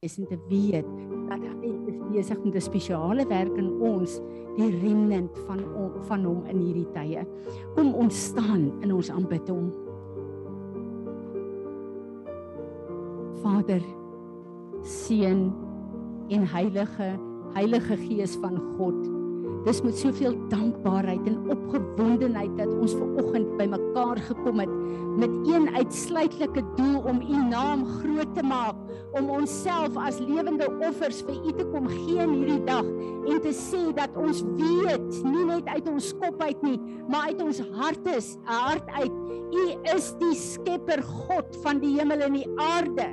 is en te weet dat hy is besig met 'n spesiale werk in ons, die remnant van van hom in hierdie tye. Kom ons staan in ons aanbid hom. Vader, Seun en Heilige Heilige Gees van God. Dis met soveel dankbaarheid en opgewondenheid dat ons ver oggend bymekaar gekom het met een uitsluitlike doel om U naam groot te maak, om onsself as lewende offers vir U te kom gee in hierdie dag en te sê dat ons weet, nie net uit ons kop uit nie, maar uit ons harte, hart uit, U is die skepper God van die hemel en die aarde.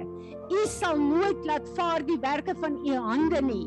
U sal nooit laat vaar die werke van u hande nie.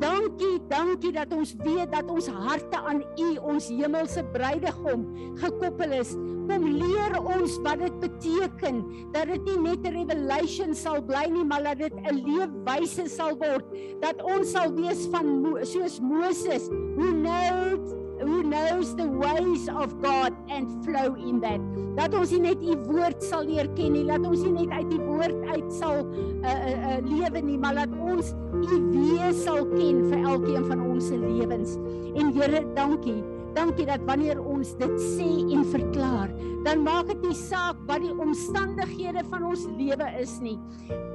Dankie, dankie dat ons weet dat ons harte aan u, ons hemelse bruidegom, gekoppel is. Kom leer ons wat dit beteken dat dit nie net 'n revelation sal bly nie, maar dat dit 'n leefwyse sal word. Dat ons sal wees van soos Moses, who knows who knows the ways of God and flow in that. Dat ons nie net u woord sal leer ken nie, laat ons nie net uit die woord uit sal uh, uh, uh, lewe nie, maar laat ons u wees sal ken vir elkeen van ons se lewens. En Here, dankie. Dankie dat wanneer ons dit sê en verklaar, dan maak dit nie saak wat die omstandighede van ons lewe is nie.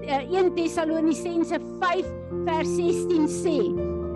1 uh, Tessalonisense 5 vers 16 sê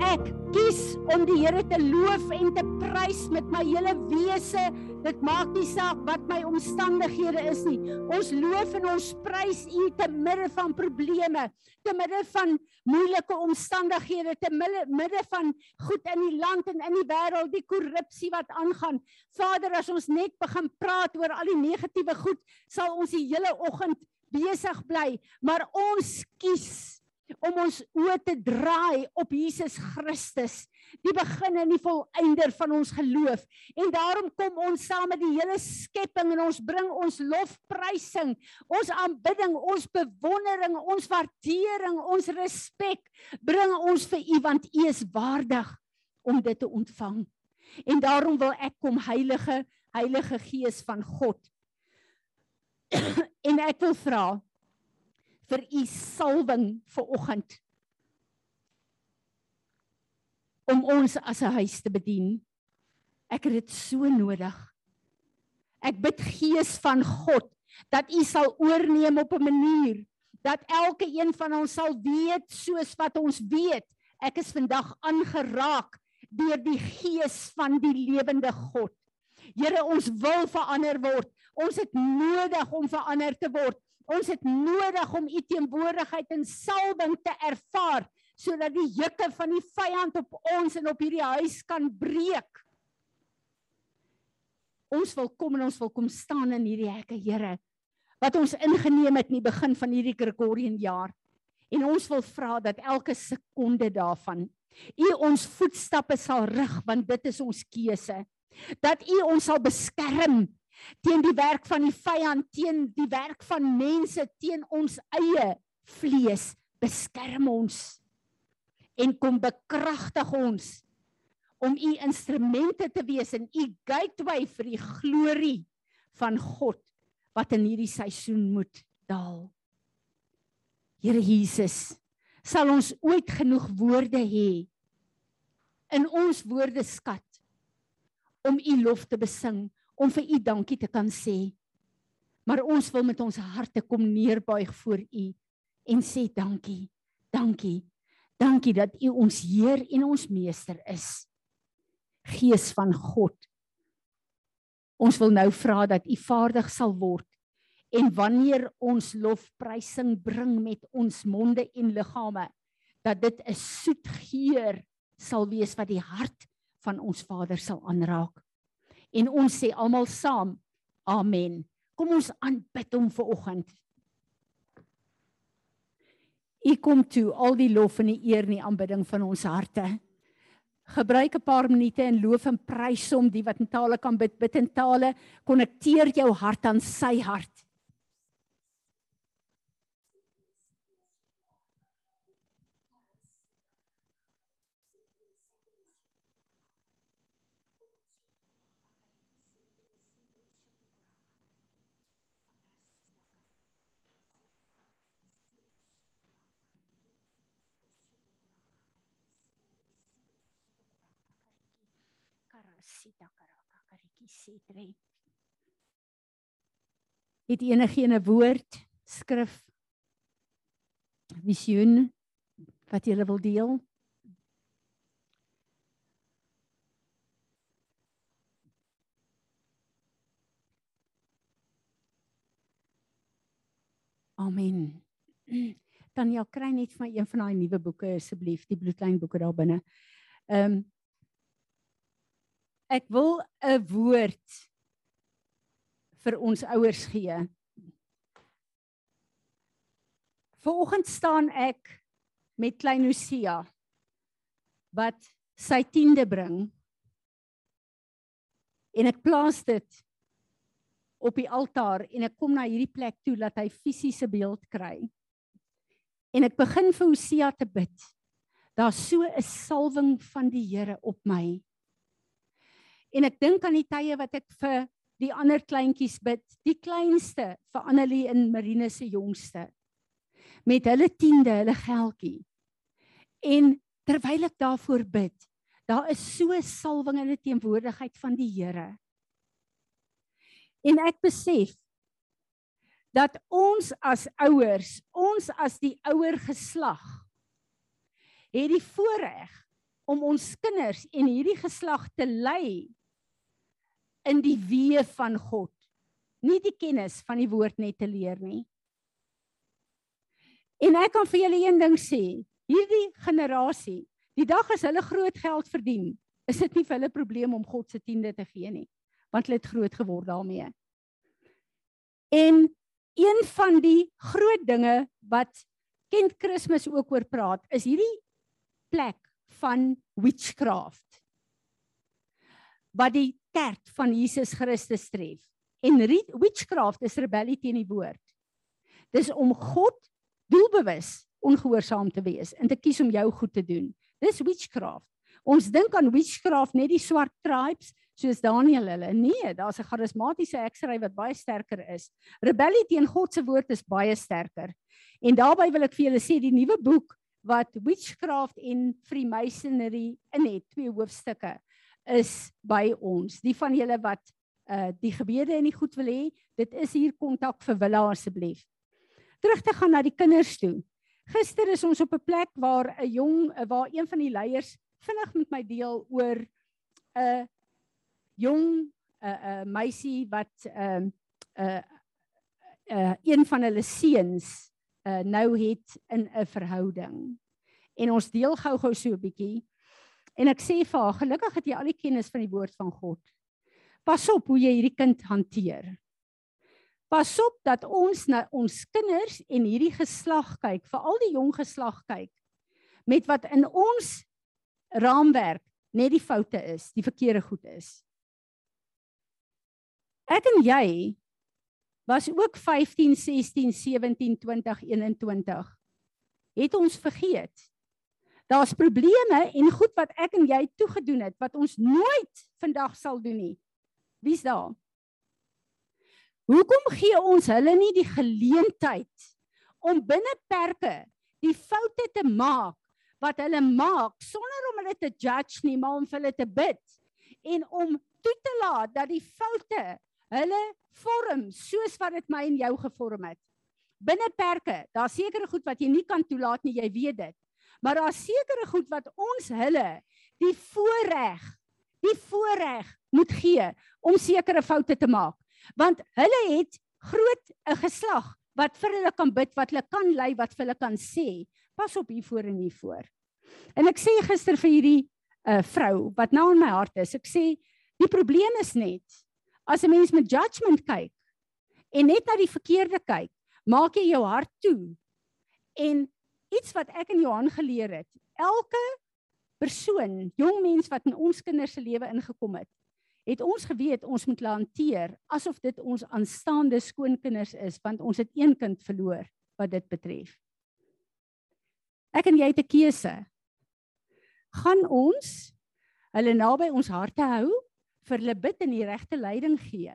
ek kies om die Here te loof en te prys met my hele wese. Dit maak nie saak wat my omstandighede is nie. Ons loof en ons prys U te midde van probleme, te midde van moeilike omstandighede, te midde van goed in die land en in die wêreld, die korrupsie wat aangaan. Vader, as ons net begin praat oor al die negatiewe goed, sal ons die hele oggend besig bly, maar ons kies om ons oë te draai op Jesus Christus, die begin en die volëinder van ons geloof. En daarom kom ons saam met die hele skepping en ons bring ons lofprysing, ons aanbidding, ons bewondering, ons waardering, ons respek bring ons vir U want U is waardig om dit te ontvang. En daarom wil ek kom Heilige Heilige Gees van God. en ek wil vra vir u salwing vir oggend om ons as 'n huis te bedien. Ek het dit so nodig. Ek bid Gees van God dat u sal oorneem op 'n manier dat elke een van ons sal weet soos wat ons weet. Ek is vandag aangeraak deur die Gees van die lewende God. Here, ons wil verander word. Ons het nodig om verander te word. Ons het nodig om u teenwoordigheid en salwing te ervaar sodat die juke van die vyand op ons en op hierdie huis kan breek. Ons wil kom en ons wil kom staan in hierdie hekke, Here, wat ons ingeneem het in die begin van hierdie Gregorian jaar. En ons wil vra dat elke sekonde daarvan U ons voetstappe sal rig want dit is ons keuse. Dat U ons sal beskerm teen die werk van die vyand, teen die werk van mense, teen ons eie vlees, beskerm ons en kom bekragtig ons om u instrumente te wees en u gateway vir die glorie van God wat in hierdie seisoen moet daal. Here Jesus, sal ons ooit genoeg woorde hê in ons woordeskat om u lof te besing om vir u dankie te kan sê. Maar ons wil met ons harte kom neerbuig voor u en sê dankie. Dankie. Dankie dat u ons Heer en ons Meester is. Gees van God. Ons wil nou vra dat u vaardig sal word en wanneer ons lofprysing bring met ons monde en liggame dat dit 'n soet geur sal wees wat die hart van ons Vader sal aanraak en ons sê almal saam amen. Kom ons aanbid hom vir oggend. U kom toe al die lof en die eer en die aanbidding van ons harte. Gebruik 'n paar minute en loof en prys hom die wat in tale kan bid, bid in tale, konnekteer jou hart aan sy hart. Sita karaka kariki sitre. Het enige 'n woord, skrif, visioen wat jy wil deel? Amen. Tanya, kry net vir my een van daai nuwe boeke asseblief, die bloedlyn boeke daar binne. Ehm um, Ek wil 'n woord vir ons ouers gee. Vanoggend staan ek met klein Lucia wat sy tiende bring. En ek plaas dit op die altaar en ek kom na hierdie plek toe dat hy fisiese beeld kry. En ek begin vir Hosea te bid. Daar's so 'n salwing van die Here op my. En ek dink aan die tye wat ek vir die ander kleintjies bid, die kleinste vir Annelie en Marine se jongste. Met hulle tiende, hulle geldjie. En terwyl ek daarvoor bid, daar is so salwing in die teenwoordigheid van die Here. En ek besef dat ons as ouers, ons as die ouer geslag het die voorreg om ons kinders en hierdie geslag te lei in die weë van God. Nie die kennis van die woord net te leer nie. En ek kan vir julle een ding sê, hierdie generasie, die dag as hulle groot geld verdien, is dit nie vir hulle probleem om God se tiende te gee nie, want hulle het groot geword daarmee. En een van die groot dinge wat Kent Kersfees ook oor praat, is hierdie plek van witchcraft wat die kerk van Jesus Christus tref. En witchcraft is rebellie teen die woord. Dis om God doelbewus ongehoorsaam te wees en te kies om jou goed te doen. Dis witchcraft. Ons dink aan witchcraft net die swart tribes soos Daniel hulle. Nee, daar's 'n charismatiese heksery wat baie sterker is. Rebellie teen God se woord is baie sterker. En daarbey wil ek vir julle sê die nuwe boek wat witchcraft en freemasonry in het, twee hoofstukke is by ons. Die van julle wat uh die gebede in die goed wil hê, dit is hier kontak vir Willa asseblief. Terug te gaan na die kinders toe. Gister is ons op 'n plek waar 'n jong waar een van die leiers vinnig met my deel oor 'n jong 'n uh, 'n meisie wat 'n uh, 'n uh, uh, een van hulle seuns uh, nou het in 'n verhouding. En ons deel gou-gou so 'n bietjie. En ek sê vir haar, gelukkig het jy al die kennis van die woord van God. Pas op hoe jy hierdie kind hanteer. Pas op dat ons na ons kinders en hierdie geslag kyk, veral die jong geslag kyk met wat in ons raamwerk net die foute is, die verkeerde goed is. Ek en jy was ook 15, 16, 17, 20, 21. Het ons vergeet Daar's probleme en goed wat ek en jy toegedoen het wat ons nooit vandag sal doen nie. Wie's daar? Hoekom gee ons hulle nie die geleentheid om binne perke die foute te maak wat hulle maak sonder om hulle te judge nie, maar om vir hulle te bid en om toe te laat dat die foute hulle vorm soos wat dit my en jou gevorm het. Binne perke, daar's sekere goed wat jy nie kan toelaat nie, jy weet dit. Maar daar sekerre goed wat ons hulle die voorreg, die voorreg moet gee om sekere foute te maak. Want hulle het groot 'n geslag wat vir hulle kan bid, wat hulle kan lei, wat vir hulle kan sê, pas op hier voor en hier voor. En ek sê gister vir hierdie uh, vrou wat nou in my hart is, ek sê die probleem is net as 'n mens met judgement kyk en net na die verkeerde kyk, maak jy jou hart toe. En iets wat ek en Johan geleer het. Elke persoon, jong mens wat in ons kinders se lewe ingekom het, het ons geweet ons moet hanteer asof dit ons aanstaande skoonkinders is want ons het een kind verloor wat dit betref. Ek en jy het 'n keuse. Gaan ons hulle naby ons harte hou vir hulle bid en die regte leiding gee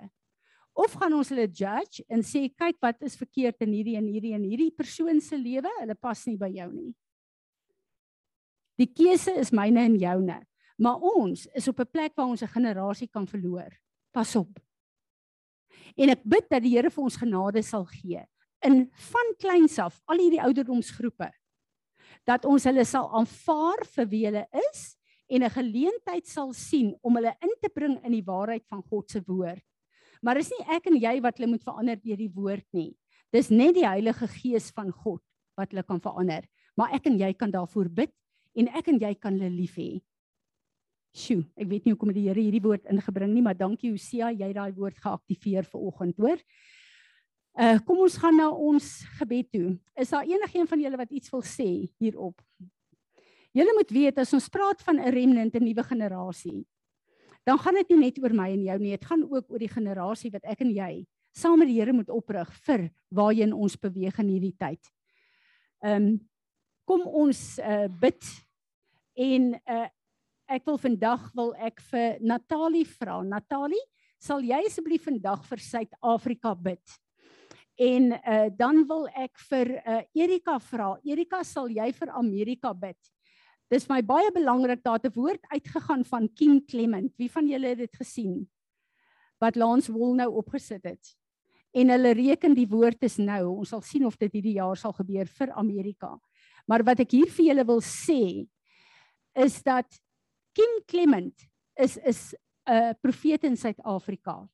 of gaan ons hulle judge en sê kyk wat is verkeerd in hierdie en hierdie en hierdie persoon se lewe, hulle pas nie by jou nie. Die keuse is myne en joune. Maar ons is op 'n plek waar ons 'n generasie kan verloor. Pas op. En ek bid dat die Here vir ons genade sal gee in van kleins af, al hierdie ouderdomsgroepe dat ons hulle sal aanvaar vir wie hulle is en 'n geleentheid sal sien om hulle in te bring in die waarheid van God se woord. Maar is nie ek en jy wat hulle moet verander deur die woord nie. Dis net die Heilige Gees van God wat hulle kan verander. Maar ek en jy kan daarvoor bid en ek en jy kan hulle lief hê. Sjoe, ek weet nie hoekom die Here hierdie woord ingebring nie, maar dankie Hosea, jy het daai woord geaktiveer vir oggend, hoor. Uh kom ons gaan na ons gebed toe. Is daar enigiemand van julle wat iets wil sê hierop? Julle moet weet as ons praat van 'n remnant, 'n nuwe generasie, dan gaan dit nie net oor my en jou nie, dit gaan ook oor die generasie wat ek en jy saam met die Here moet oprig vir waarheen ons beweeg in hierdie tyd. Ehm um, kom ons uh, bid en uh, ek wil vandag wil ek vir Natalie vra. Natalie, sal jy asseblief vandag vir Suid-Afrika bid? En uh, dan wil ek vir uh, Erika vra. Erika, sal jy vir Amerika bid? Dis my baie belangrik dat 'n woord uitgegaan van Kim Clement. Wie van julle het dit gesien? Wat Lance Wol nou opgesit het. En hulle reken die woord is nou. Ons sal sien of dit hierdie jaar sal gebeur vir Amerika. Maar wat ek hier vir julle wil sê is dat Kim Clement is is 'n profeet in Suid-Afrika.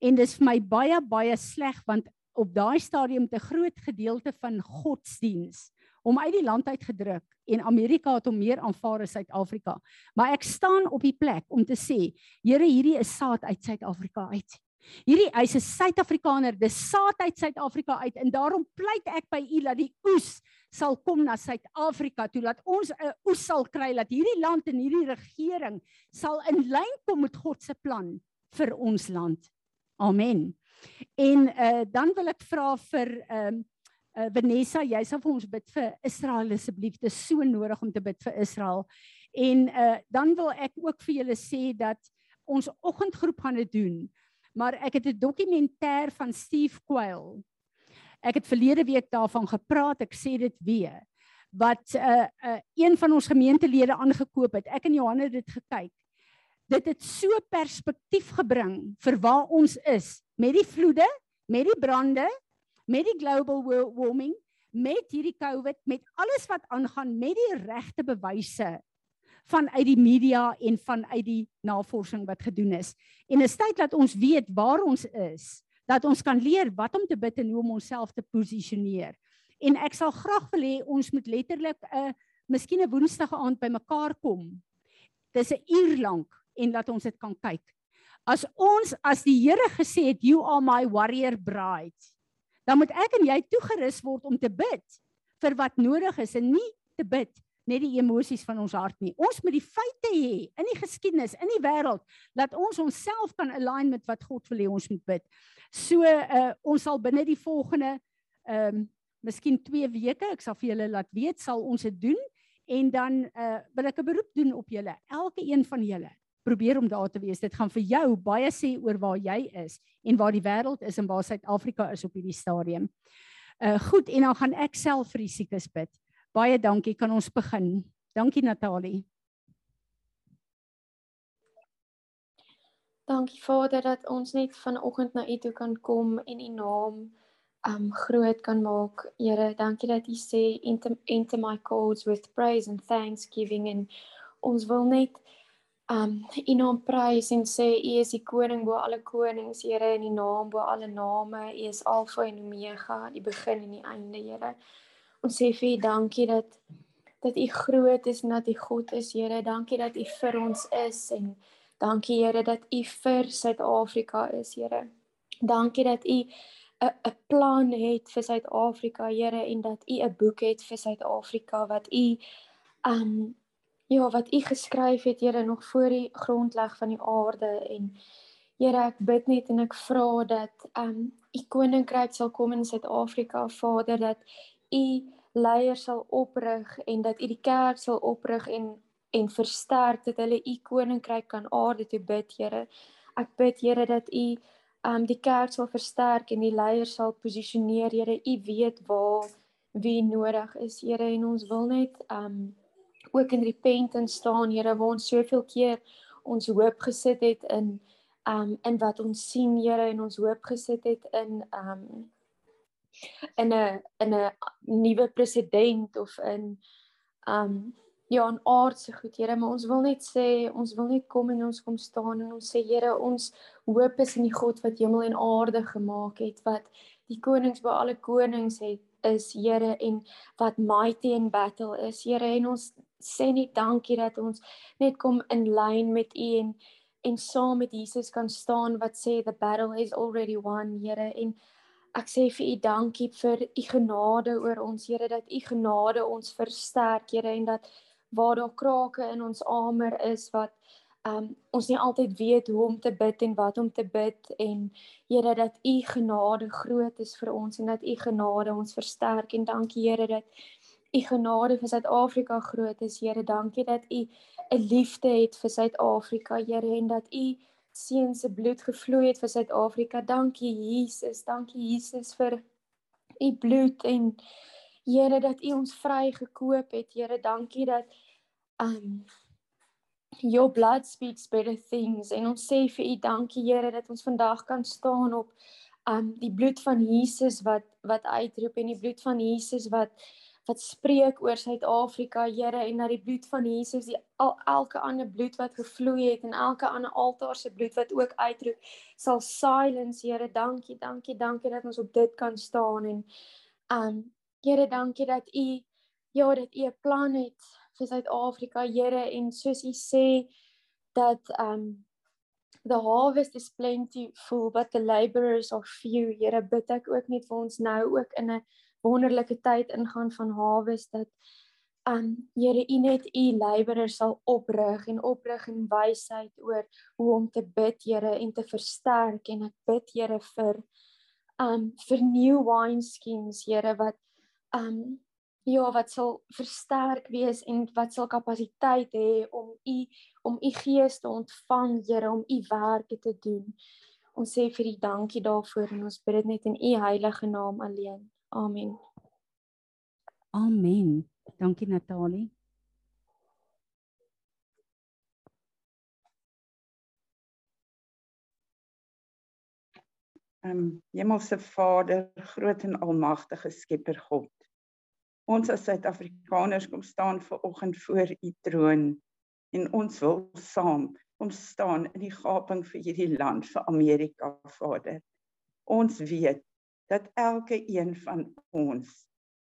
En dis vir my baie baie sleg want op daai stadium te groot gedeelte van godsdiens hom uit die land uit gedruk en Amerika het hom meer aanvaar as Suid-Afrika. Maar ek staan op die plek om te sê, Here, hierdie is saad uit Suid-Afrika uit. Hierdie hy's 'n Suid-Afrikaner, dis saad uit Suid-Afrika uit en daarom pleit ek by u dat die oes sal kom na Suid-Afrika toe dat ons 'n oes sal kry dat hierdie land en hierdie regering sal in lyn kom met God se plan vir ons land. Amen. En uh, dan wil ek vra vir ehm um, uh, Vanessa, jy sal vir ons bid vir Israel asseblief. Dit is so nodig om te bid vir Israel. En uh, dan wil ek ook vir julle sê dat ons oggendgroep gaan dit doen. Maar ek het 'n dokumentêr van Steve Quayle. Ek het verlede week daarvan gepraat, ek sê dit weer. Wat 'n uh, uh, een van ons gemeentelede aangekoop het. Ek en Johan het dit gekyk. Dit het so perspektief gebring vir waar ons is met die vloede, met die brande, met die global warming, met hierdie COVID, met alles wat aangaan met die regte bewyse vanuit die media en vanuit die navorsing wat gedoen is. En 'n tyd dat ons weet waar ons is, dat ons kan leer wat om te bid en hoe om onsself te posisioneer. En ek sal graag wil hê ons moet letterlik 'n uh, miskien 'n woensdag aand bymekaar kom. Dis 'n uur lank en laat ons dit kan kyk. As ons as die Here gesê het you are my warrior bride dan moet ek en jy toegerus word om te bid vir wat nodig is en nie te bid net die emosies van ons hart nie. Ons moet die feite hê in die geskiedenis, in die wêreld dat ons onsself kan align met wat God wil hê ons moet bid. So uh ons sal binne die volgende ehm um, miskien 2 weke, ek sal vir julle laat weet, sal ons dit doen en dan uh wil ek 'n beroep doen op julle, elke een van julle probeer om daar te wees. Dit gaan vir jou baie sê oor waar jy is en waar die wêreld is en waar Suid-Afrika is op hierdie stadium. Uh goed en dan gaan ek self vir die siekes bid. Baie dankie. Kan ons begin? Dankie Natalie. Dankie Vader dat ons net vanoggend na U toe kan kom en U naam um groot kan maak. Here, dankie dat U sê enter, enter my courts with praise and thanksgiving en ons wil net um u naam prys en sê u is die koning bo alle konings Here en die naam bo alle name. U is alfa en omega die begin en die einde Here. Ons sê vir u dankie dat dat u groot is en dat u God is Here. Dankie dat u vir ons is en dankie Here dat u vir Suid-Afrika is Here. Dankie dat u 'n 'n plan het vir Suid-Afrika Here en dat u 'n boek het vir Suid-Afrika wat u um Ja, wat U geskryf het, Here, nog voor die grondleg van die aarde en Here, ek bid net en ek vra dat um U koninkryk sal kom in Suid-Afrika, Vader, dat U leiers sal oprig en dat U die kerk sal oprig en en versterk dat hulle U koninkryk kan aarde toe bid, Here. Ek bid, Here, dat U um die kerk sal versterk en die leiers sal posisioneer, Here. U weet waar wie nodig is, Here, en ons wil net um ook in repentance staan, Here, waar ons soveel keer ons hoop gesit het in um in wat ons sien, Here, en ons hoop gesit het in um in 'n in 'n nuwe president of in um ja, in aardse goed, Here, maar ons wil net sê, ons wil net kom en ons kom staan en ons sê, Here, ons hoop is in die God wat hemel en aarde gemaak het, wat die konings by alle konings het is Here en wat mighty in battle is Here en ons sê net dankie dat ons net kom in lyn met U en en saam met Jesus kan staan wat sê the battle is already won Here en ek sê vir U dankie vir U genade oor ons Here dat U genade ons versterk Here en dat waar daar krake in ons armor is wat um ons nie altyd weet hoe om te bid en wat om te bid en Here dat u genade groot is vir ons en dat u genade ons versterk. En dankie Here dat u genade vir Suid-Afrika groot is Here. Dankie dat u 'n liefde het vir Suid-Afrika Here en dat u seun se bloed gevloei het vir Suid-Afrika. Dankie Jesus. Dankie Jesus vir u bloed en Here dat u ons vrygekoop het. Here dankie dat um your blood speaks better things. En ons sê vir u dankie Here dat ons vandag kan staan op um die bloed van Jesus wat wat uitroep en die bloed van Jesus wat wat spreek oor Suid-Afrika Here en dat die bloed van Jesus die al, elke ander bloed wat gevloei het en elke ander altaar se bloed wat ook uitroep sal silence Here dankie dankie dankie dat ons op dit kan staan en um Here dankie dat u ja dat u 'n plan het vir Suid-Afrika, Here, en soos U sê dat um the harvest is plentiful but the laborers are few. Here, bid ek ook net vir ons nou ook in 'n wonderlike tyd ingaan van harvest dat um Here, U net U laborers sal oprig en oprig in wysheid oor hoe om te bid, Here, en te versterk en ek bid, Here, vir um vir new wine skins, Here, wat um ja wat sal versterk wees en wat sal kapasiteit hê om u om u gees te ontvang Here om u werke te doen. Ons sê vir u dankie daarvoor en ons bid dit net in u heilige naam alleen. Amen. Amen. Dankie Natalie. Ehm um, Hemelse Vader, groot en almagtige Skepper God. Ons as Suid-Afrikaners kom staan ver oggend voor u troon en ons wil saam kom staan in die gaping vir hierdie land vir Amerika Vader. Ons weet dat elke een van ons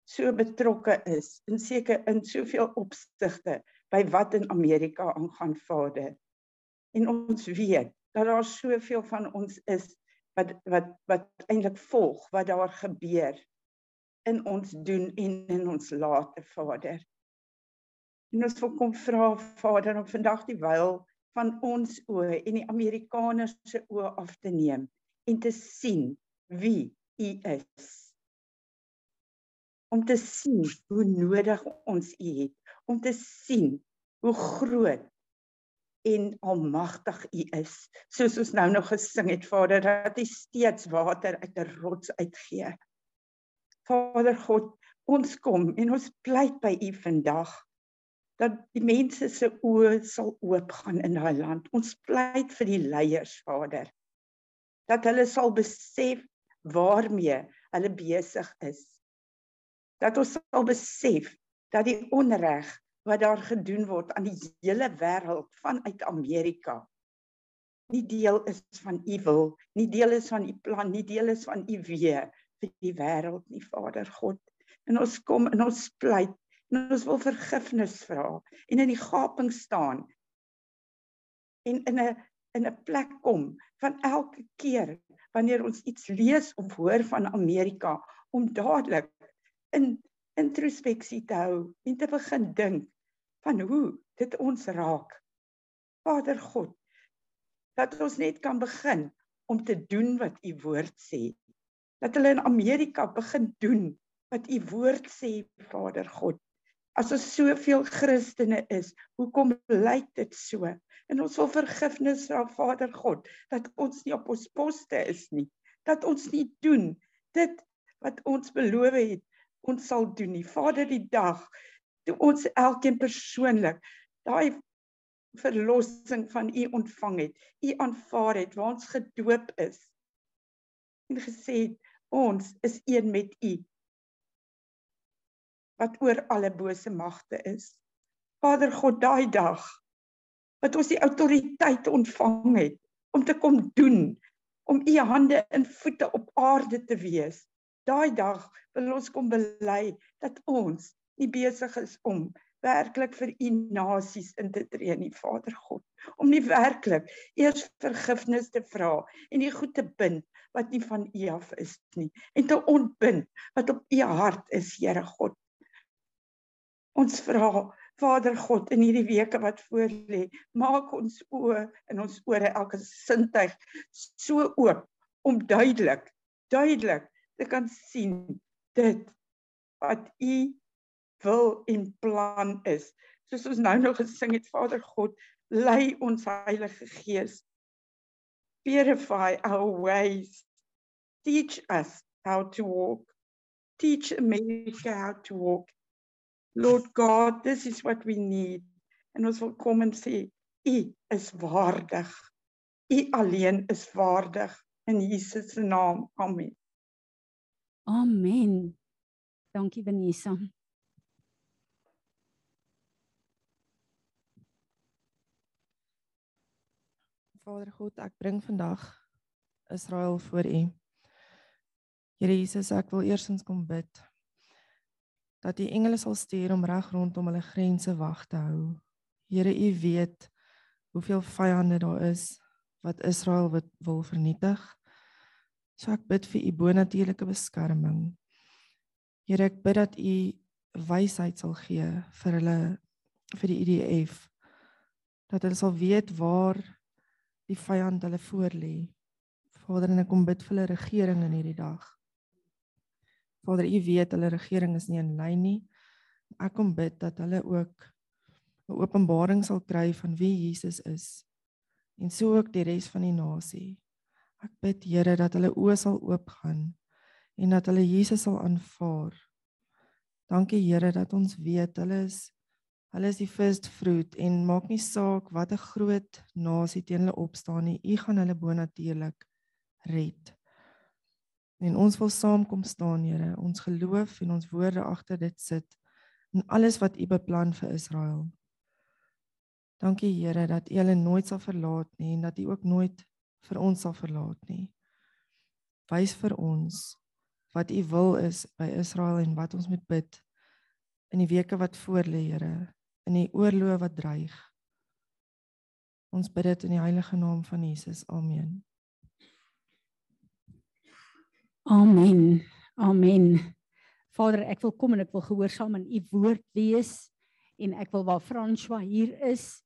so betrokke is in seker in soveel opsigte by wat in Amerika aangaan Vader. En ons weet dat daar soveel van ons is wat wat wat eintlik volg wat daar gebeur in ons doen en in ons late Vader. En ons wil kom vra Vader om vandag die wyl van ons oë en die Amerikaners se oë af te neem en te sien wie U is. Om te sien hoe nodig ons U het, om te sien hoe groot en almagtig U is. Soos ons nou nog gesing het Vader dat U steeds water uit 'n rots uitgee. Vader God, ons kom en ons pleit by U vandag dat die mense se oë sal oopgaan in daai land. Ons pleit vir die leiers, Vader, dat hulle sal besef waarmee hulle besig is. Dat ons sal besef dat die onreg wat daar gedoen word aan die hele wêreld vanuit Amerika nie deel is van u wil, nie deel is van u plan, nie deel is van u weë vir die wêreld nie Vader God en ons kom in ons pleit en ons wil vergifnis vra en in die gaping staan en in 'n in 'n plek kom van elke keer wanneer ons iets lees of hoor van Amerika om dadelik in introspeksie te hou en te begin dink van hoe dit ons raak Vader God dat ons net kan begin om te doen wat u woord sê dat hulle in Amerika begin doen wat u woord sê Vader God. As ons soveel Christene is, hoekom lyk dit so? En ons wil vergifnis vra Vader God dat ons nie op ons poste is nie, dat ons nie doen dit wat ons beloof het ons sal doen nie. Vader, die dag toe ons elkeen persoonlik daai verlossing van u ontvang het, u aanvaar het, waar ons gedoop is en gesê het ons is een met u wat oor alle bose magte is. Vader God, daai dag wat ons die autoriteit ontvang het om te kom doen, om u hande en voete op aarde te wees. Daai dag wil ons kom bely dat ons nie besig is om werklik vir u nasies in te tree nie, Vader God, om nie werklik eers vergifnis te vra en die goed te bind wat nie van u af is nie en te ontbind wat op u hart is, Here God. Ons vra Vader God in hierdie weke wat voor lê, maak ons oë en ons ore elke sintuig so oop om duidelik, duidelik te kan sien dit wat U wil en plan is. Soos ons nou nog gesing het, Vader God, lei ons Heilige Gees. Purify our ways. Teach us how to walk. Teach America how to walk. Lord God, this is what we need. En ons wil kom en sê, U is waardig. U alleen is waardig in Jesus se naam. Amen. Amen. Dankie Vanessa. Vader God, ek bring vandag Israel voor U. Here Jesus, ek wil eersins kom bid dat die engele sal stuur om reg rondom hulle grense wag te hou. Here, U weet hoeveel vyande daar is wat Israel wat wil vernietig. So ek bid vir U bonatuurlike beskerming. Here, ek bid dat U wysheid sal gee vir hulle vir die IDF dat hulle sal weet waar die vyand hulle voor lê. Vader, en ek kom bid vir hulle regering in hierdie dag. Vader, U weet hulle regering is nie in lyn nie. Ek kom bid dat hulle ook 'n openbaring sal kry van wie Jesus is en so ook die res van die nasie. Ek bid Here dat hulle oë sal oopgaan en dat hulle Jesus sal aanvaar. Dankie Here dat ons weet hulle is hulle is die first fruit en maak nie saak wat 'n groot nasie teen hulle opstaan nie. U gaan hulle bonatuurlik red. En ons wil saamkom staan, Here, ons geloof en ons woorde agter dit sit en alles wat U beplan vir Israel. Dankie Here dat U hulle nooit sal verlaat nie en dat U ook nooit vir ons sal verlaat nie. Wys vir ons wat U wil is by Israel en wat ons moet bid in die weke wat voorlê, Here, in die oorloë wat dreig. Ons bid dit in die heilige naam van Jesus. Amen. Amen. Amen. Vader, ek wil kom en ek wil gehoorsaam aan u woord wees en ek wil waar François hier is,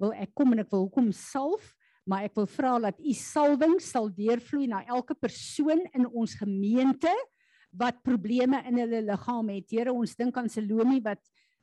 wil ek kom en ek wil kom salf, maar ek wil vra dat u salwing sal deurvloei na elke persoon in ons gemeente wat probleme in hulle liggaam het. Here, ons dink aan Salome wat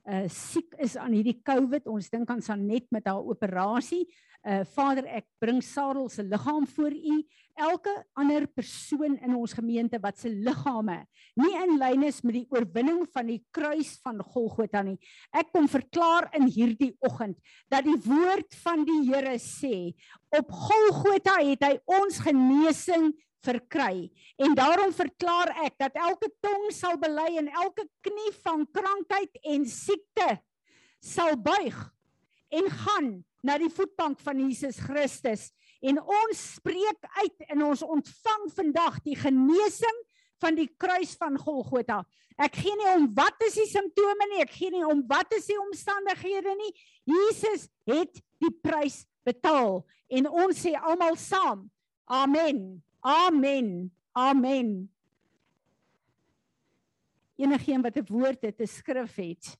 uh siek is aan hierdie COVID. Ons dink aan Sanet met haar operasie. Uh Vader, ek bring Sarel se liggaam voor U. Elke ander persoon in ons gemeente wat se liggame nie in lyn is met die oorwinning van die kruis van Golgotha nie. Ek kom verklaar in hierdie oggend dat die woord van die Here sê, op Golgotha het hy ons genesing verkry. En daarom verklaar ek dat elke tong sal bely en elke knie van krankheid en siekte sal buig en gaan na die voetbank van Jesus Christus en ons spreek uit en ons ontvang vandag die genesing van die kruis van Golgotha. Ek gee nie om wat is die simptome nie, ek gee nie om wat is die omstandighede nie. Jesus het die prys betaal en ons sê almal saam. Amen. Amen. Amen. Enigeen wat 'n woord het, 'n skrif het,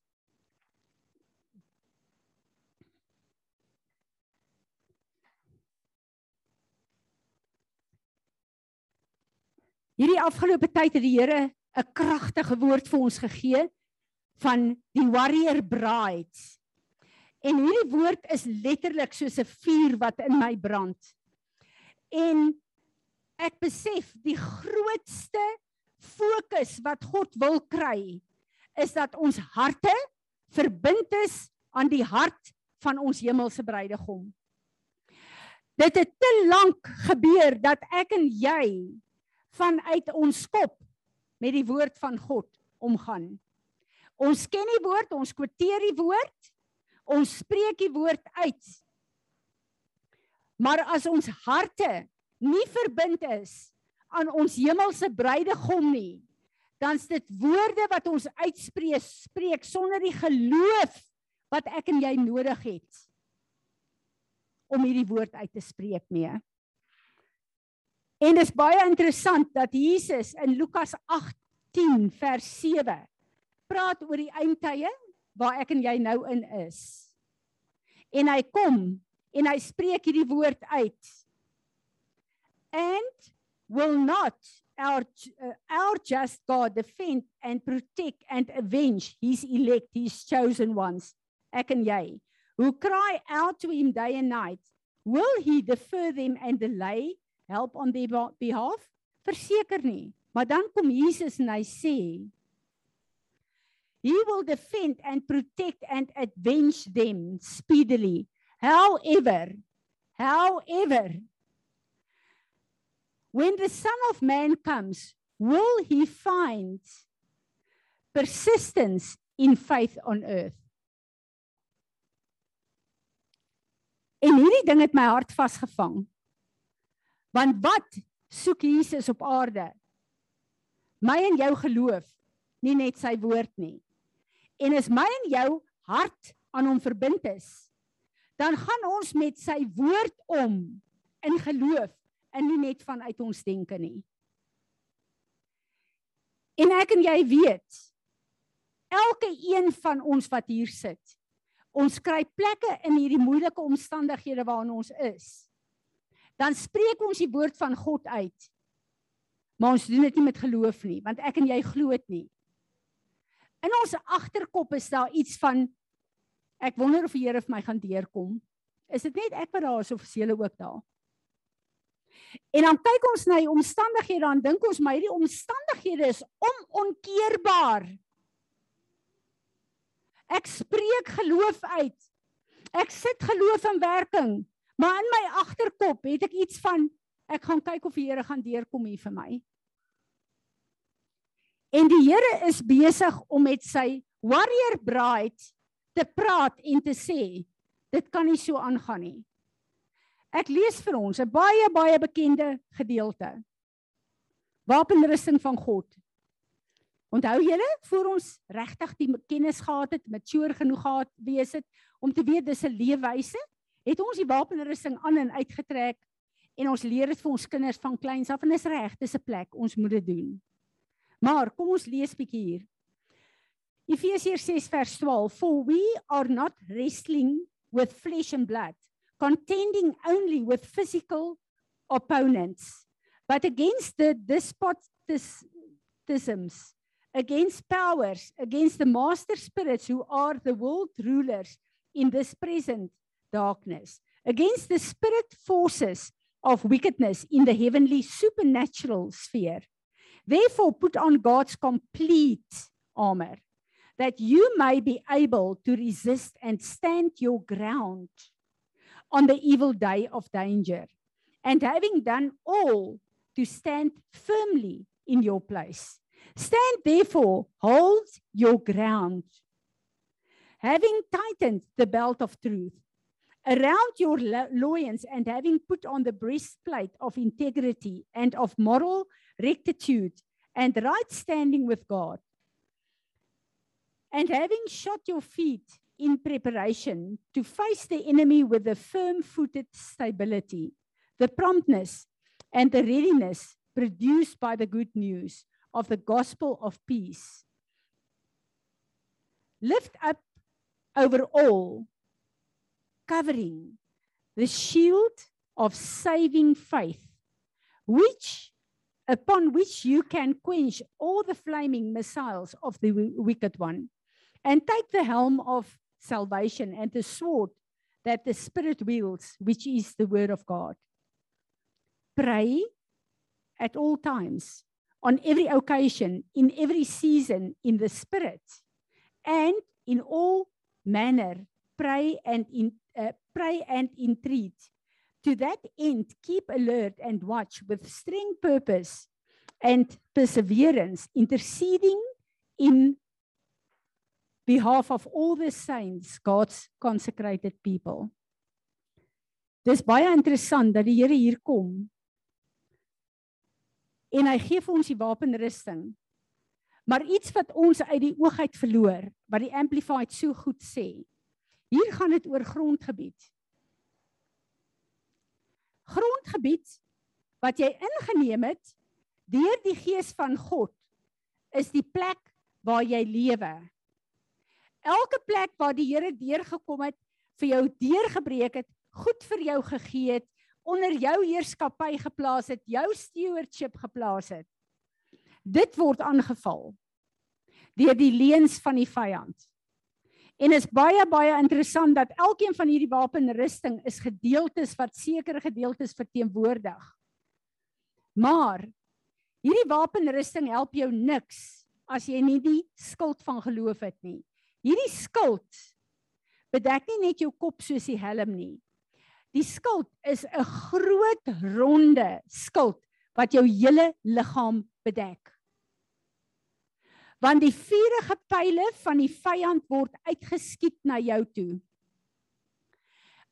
Hierdie afgelope tyd het die Here 'n kragtige woord vir ons gegee van die warrior brides. En hierdie woord is letterlik soos 'n vuur wat in my brand. En ek besef die grootste fokus wat God wil kry is dat ons harte verbind is aan die hart van ons hemelse bruidegom. Dit het te lank gebeur dat ek en jy vanuit ons kop met die woord van God omgaan. Ons ken die woord, ons kwoteer die woord, ons spreek die woord uit. Maar as ons harte nie verbind is aan ons hemelse bruidegom nie, dan is dit woorde wat ons uitspreek spreek sonder die geloof wat ek en jy nodig het om hierdie woord uit te spreek mee. En dit is baie interessant dat Jesus in Lukas 18 vers 7 praat oor die eindtye waar ek en jy nou in is. En hy kom en hy spreek hierdie woord uit. And will not our uh, our just God defend and protect and avenge his elect his chosen ones ek en jy who cry out to him day and night. Will he defer them and delay help on their behalf? Verseker nie maar dan kom Jesus en hy sê he will defend and protect and avenge them speedily. However however when the son of man comes will he find persistence in faith on earth En hierdie ding het my hart vasgevang. Want wat soek Jesus op aarde? My en jou geloof, nie net sy woord nie. En as my en jou hart aan hom verbind is, dan gaan ons met sy woord om in geloof en nie net vanuit ons denke nie. En ek en jy weet elke een van ons wat hier sit ons kry plekke in hierdie moeilike omstandighede waarin ons is. Dan spreek ons die woord van God uit. Maar ons doen dit nie met geloof nie, want ek en jy glo dit nie. In ons agterkop is daar iets van ek wonder of die Here vir my gaan deurkom. Is dit net ek wat daar is of is julle ook daar? En dan kyk ons na die omstandighede dan dink ons maar hierdie omstandighede is onomkeerbaar. Ek spreek geloof uit. Ek sit geloof in werking, maar in my agterkop het ek iets van ek gaan kyk of die Here gaan deurkom hier vir my. En die Here is besig om met sy warrior bride te praat en te sê dit kan nie so aangaan nie. Ek lees vir ons 'n baie baie bekende gedeelte. Wapenrusting van God Onthou julle voor ons regtig die kennis gehad het, mature genoeg gehad wees het om te weet dis 'n leefwyse, het ons die wapenrusting aan en uitgetrek en ons leer dit vir ons kinders van kleins af en dis reg, dis 'n plek ons moet dit doen. Maar kom ons lees bietjie hier. Efesiërs 6 vers 12 For we are not wrestling with flesh and blood, contending only with physical opponents, but against the despotisms against powers, against the master spirits who are the world rulers in this present darkness, against the spirit forces of wickedness in the heavenly supernatural sphere. Therefore, put on God's complete armor, that you may be able to resist and stand your ground on the evil day of danger, and having done all, to stand firmly in your place. Stand therefore, hold your ground, having tightened the belt of truth around your loins and having put on the breastplate of integrity and of moral rectitude and right standing with God, and having shot your feet in preparation to face the enemy with a firm footed stability, the promptness and the readiness produced by the good news of the gospel of peace. Lift up over all, covering the shield of saving faith, which upon which you can quench all the flaming missiles of the wicked one, and take the helm of salvation and the sword that the Spirit wields, which is the word of God. Pray at all times on every occasion, in every season, in the Spirit, and in all manner pray and in uh, pray and entreat to that end keep alert and watch with strong purpose and perseverance interceding in behalf of all the saints God's consecrated people Dis baie interessant dat die Here hier kom en hy gee vir ons die wapenrusting. Maar iets wat ons uit die oog uit verloor, wat die amplified so goed sê. Hier gaan dit oor grondgebied. Grondgebied wat jy ingeneem het deur die gees van God is die plek waar jy lewe. Elke plek waar die Here deurgekom het, vir jou deurgebreek het, goed vir jou gegee het, onder jou heerskappy geplaas het, jou stewardship geplaas het. Dit word aangeval deur die leuns van die vyand. En is baie baie interessant dat elkeen van hierdie wapenrusting is gedeeltes wat sekere gedeeltes verteenwoordig. Maar hierdie wapenrusting help jou niks as jy nie die skild van geloof het nie. Hierdie skild bedek nie net jou kop soos die helm nie. Die skild is 'n groot ronde skild wat jou hele liggaam bedek. Want die vuurige pile van die vyand word uitgeskiet na jou toe.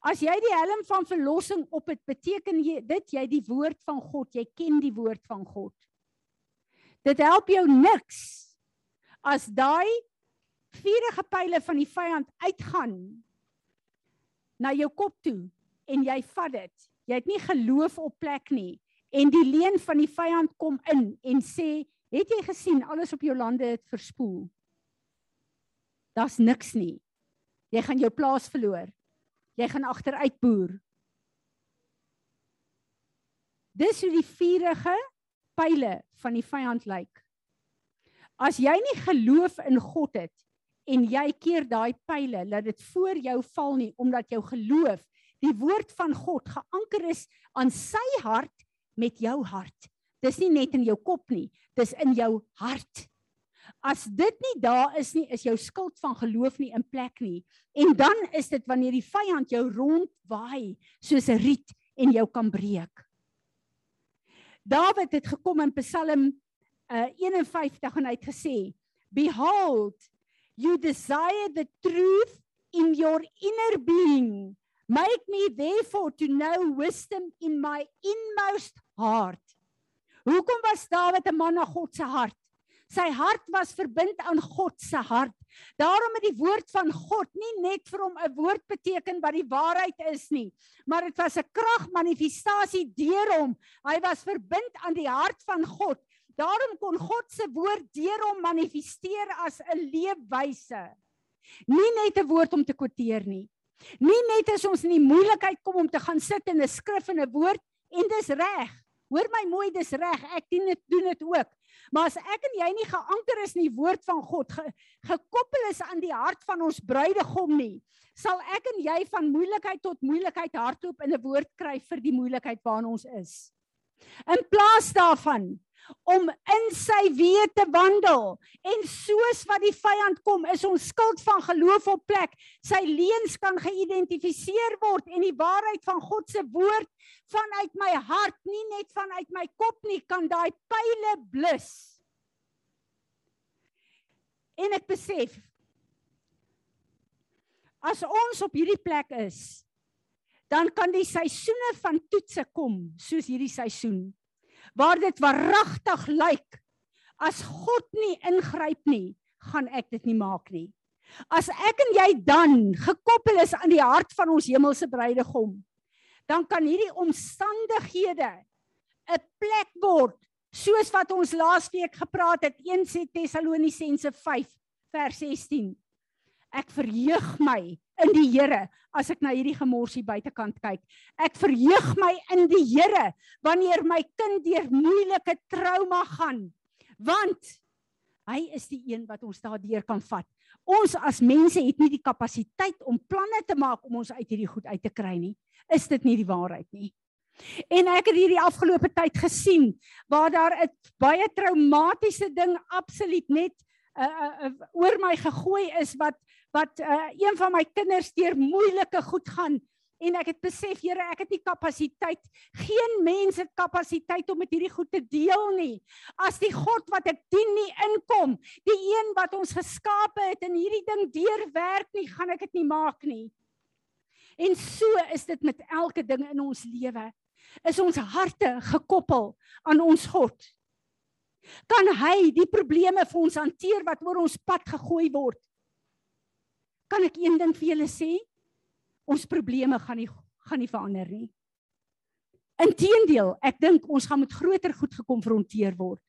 As jy die helm van verlossing op het, beteken jy dit jy die woord van God, jy ken die woord van God. Dit help jou niks as daai vuurige pile van die vyand uitgaan na jou kop toe en jy vat dit. Jy het nie geloof op plek nie en die leuen van die vyand kom in en sê, "Het jy gesien alles op jou lande het verspoel?" Daar's niks nie. Jy gaan jou plaas verloor. Jy gaan agteruit boer. Dis hoe die vuurige pile van die vyand lyk. As jy nie geloof in God het en jy keer daai pile dat dit voor jou val nie omdat jou geloof die woord van God geanker is aan sy hart met jou hart. Dis nie net in jou kop nie, dis in jou hart. As dit nie daar is nie, is jou skild van geloof nie in plek nie. En dan is dit wanneer die vyand jou rondwaai soos 'n riet en jou kan breek. Dawid het gekom in Psalm uh, 51 en hy het gesê, "Behold, you desire the truth in your inner being." Make me therefore to know wisdom in my inmost heart. Hoekom was Dawid 'n man na God se hart? Sy hart was verbind aan God se hart. Daarom het die woord van God nie net vir hom 'n woord beteken wat die waarheid is nie, maar dit was 'n kragmanifestasie deur hom. Hy was verbind aan die hart van God. Daarom kon God se woord deur hom manifesteer as 'n leefwyse. Nie net 'n woord om te kwoteer nie, Nie net as ons in die moeilikheid kom om te gaan sit in 'n skrif en 'n woord en dis reg. Hoor my mooi, dis reg. Ek doen dit doen dit ook. Maar as ek en jy nie geanker is in die woord van God, ge, gekoppel is aan die hart van ons bruidegom nie, sal ek en jy van moeilikheid tot moeilikheid hardloop in 'n woord kry vir die moeilikheid waarin ons is. In plaas daarvan om in sy weë te wandel. En soos wat die vyand kom, is ons skuld van geloof op plek. Sy leuns kan geïdentifiseer word en die waarheid van God se woord vanuit my hart, nie net vanuit my kop nie, kan daai pile blus. En ek besef as ons op hierdie plek is, dan kan die seisoene van toetse kom, soos hierdie seisoen waar dit waaragtig lyk as God nie ingryp nie, gaan ek dit nie maak nie. As ek en jy dan gekoppel is aan die hart van ons hemelse bruidegom, dan kan hierdie omstandighede 'n plek word soos wat ons laasweek gepraat het 1 Tessalonisense 5 vers 16 Ek verheug my in die Here as ek na hierdie gemorsie buitekant kyk. Ek verheug my in die Here wanneer my kind deur moeilike trauma gaan. Want hy is die een wat ons daardeur kan vat. Ons as mense het nie die kapasiteit om planne te maak om ons uit hierdie goed uit te kry nie. Is dit nie die waarheid nie? En ek het hierdie afgelope tyd gesien waar daar 'n baie traumatiese ding absoluut net uh, oor my gegooi is wat wat uh, een van my kinders deur moeilike goed gaan en ek het besef Here ek het nie kapasiteit geen mens het kapasiteit om met hierdie goed te deel nie. As die God wat ek dien nie inkom die een wat ons geskape het en hierdie ding deurwerk nie gaan ek dit nie maak nie. En so is dit met elke ding in ons lewe. Is ons harte gekoppel aan ons God kan hy die probleme vir ons hanteer wat oor ons pad gegooi word kan ek een ding vir julle sê ons probleme gaan nie gaan nie verander nie. Inteendeel, ek dink ons gaan met groter goed gekonfronteer word.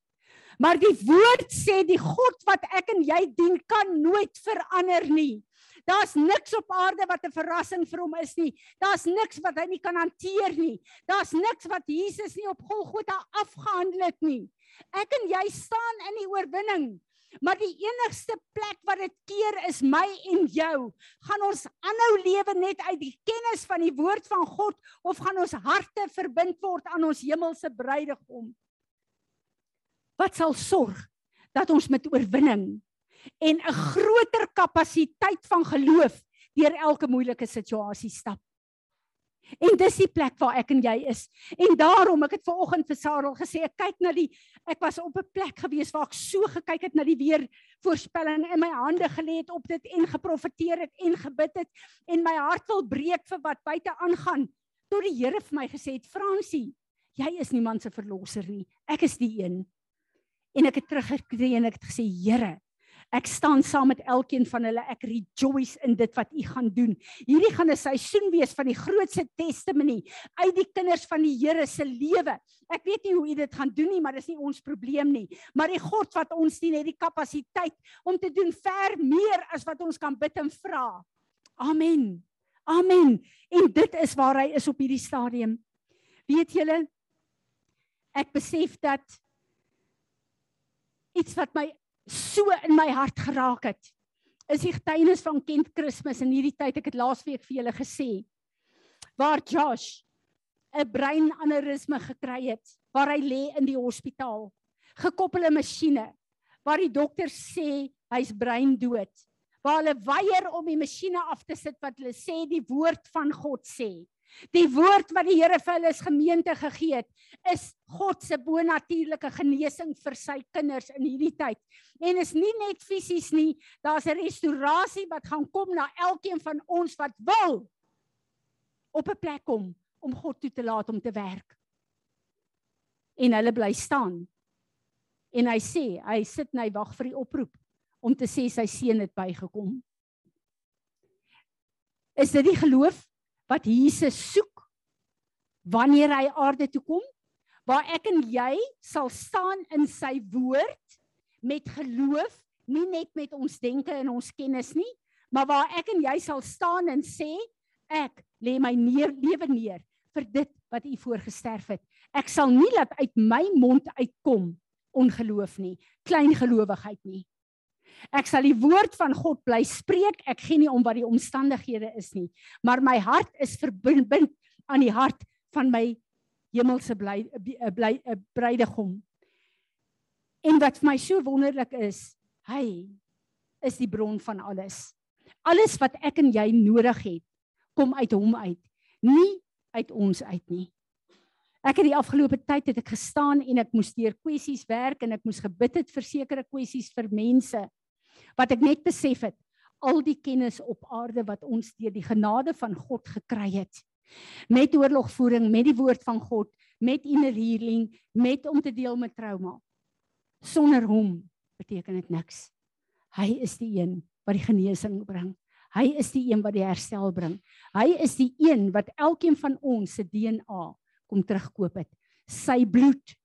Maar die woord sê die God wat ek en jy dien kan nooit verander nie. Daar's niks op aarde wat 'n verrassing vir hom is nie. Daar's niks wat hy nie kan hanteer nie. Daar's niks wat Jesus nie op Golgotha afgehandel het nie. Ek en jy staan in die oorwinning. Maar die enigste plek wat dit keer is my en jou. Gaan ons aanhou lewe net uit die kennis van die woord van God of gaan ons harte verbind word aan ons hemelse bruidegom? Wat sal sorg dat ons met oorwinning en 'n groter kapasiteit van geloof deur elke moeilike situasie stap? En dis die plek waar ek en jy is. En daarom ek het ver oggend vir Sarah gesê ek kyk na die ek was op 'n plek gewees waar ek so gekyk het na die weer voorspelling in my hande gelê het op dit en geprofeteer het en gebid het en my hart wil breek vir wat buite aangaan. Tot die Here vir my gesê het Fransie, jy is niemand se verlosser nie. Ek is die een. En ek het teruggekeer en ek het gesê Here, Ek staan saam met elkeen van hulle. Ek rejoice in dit wat u gaan doen. Hierdie gaan 'n seisoen wees van die grootste testimony uit die kinders van die Here se lewe. Ek weet nie hoe u dit gaan doen nie, maar dis nie ons probleem nie. Maar die God wat ons dien, het die kapasiteit om te doen ver meer as wat ons kan bid en vra. Amen. Amen. En dit is waar hy is op hierdie stadium. Weet julle? Ek besef dat iets wat my so in my hart geraak het. Is die getuienis van Kent Kersfees in hierdie tyd ek het laasweek vir julle gesê waar Josh 'n breinaneurysme gekry het waar hy lê in die hospitaal gekoppelde masjiene waar die dokter sê hy's breindood waar hulle weier om die masjiene af te sit wat hulle sê die woord van God sê Die woord wat die Here vir hulle as gemeente gegee het, is God se bonatuurlike genesing vir sy kinders in hierdie tyd. En is nie net fisies nie, daar's 'n restaurasie wat gaan kom na elkeen van ons wat wil op 'n plek kom om God toe te laat om te werk. En hulle bly staan. En hy sê, hy sit en hy wag vir die oproep om te sê sy seun het bygekom. Is dit die geloof wat Jesus soek wanneer hy aarde toe kom waar ek en jy sal staan in sy woord met geloof nie net met ons denke en ons kennis nie maar waar ek en jy sal staan en sê ek lê my neer, lewe neer vir dit wat u voorgesterf het. Ek sal nie laat uit my mond uitkom ongeloof nie klein gelowigheid nie Ek sal die woord van God bly spreek. Ek gee nie om wat die omstandighede is nie, maar my hart is verbind aan die hart van my hemelse bly bly bruidegom. En wat vir my so wonderlik is, hy is die bron van alles. Alles wat ek en jy nodig het, kom uit hom uit, nie uit ons uit nie. Ek het die afgelope tyd het ek gestaan en ek moes deur kwessies werk en ek moes gebid het vir sekere kwessies vir mense wat ek net besef het al die kennis op aarde wat ons deur die genade van God gekry het met oorlogvoering met die woord van God met inner healing met om te deel met trauma sonder hom beteken dit niks. Hy is die een wat die genesing bring. Hy is die een wat die herstel bring. Hy is die een wat elkeen van ons se DNA kom terugkoop het. Sy bloed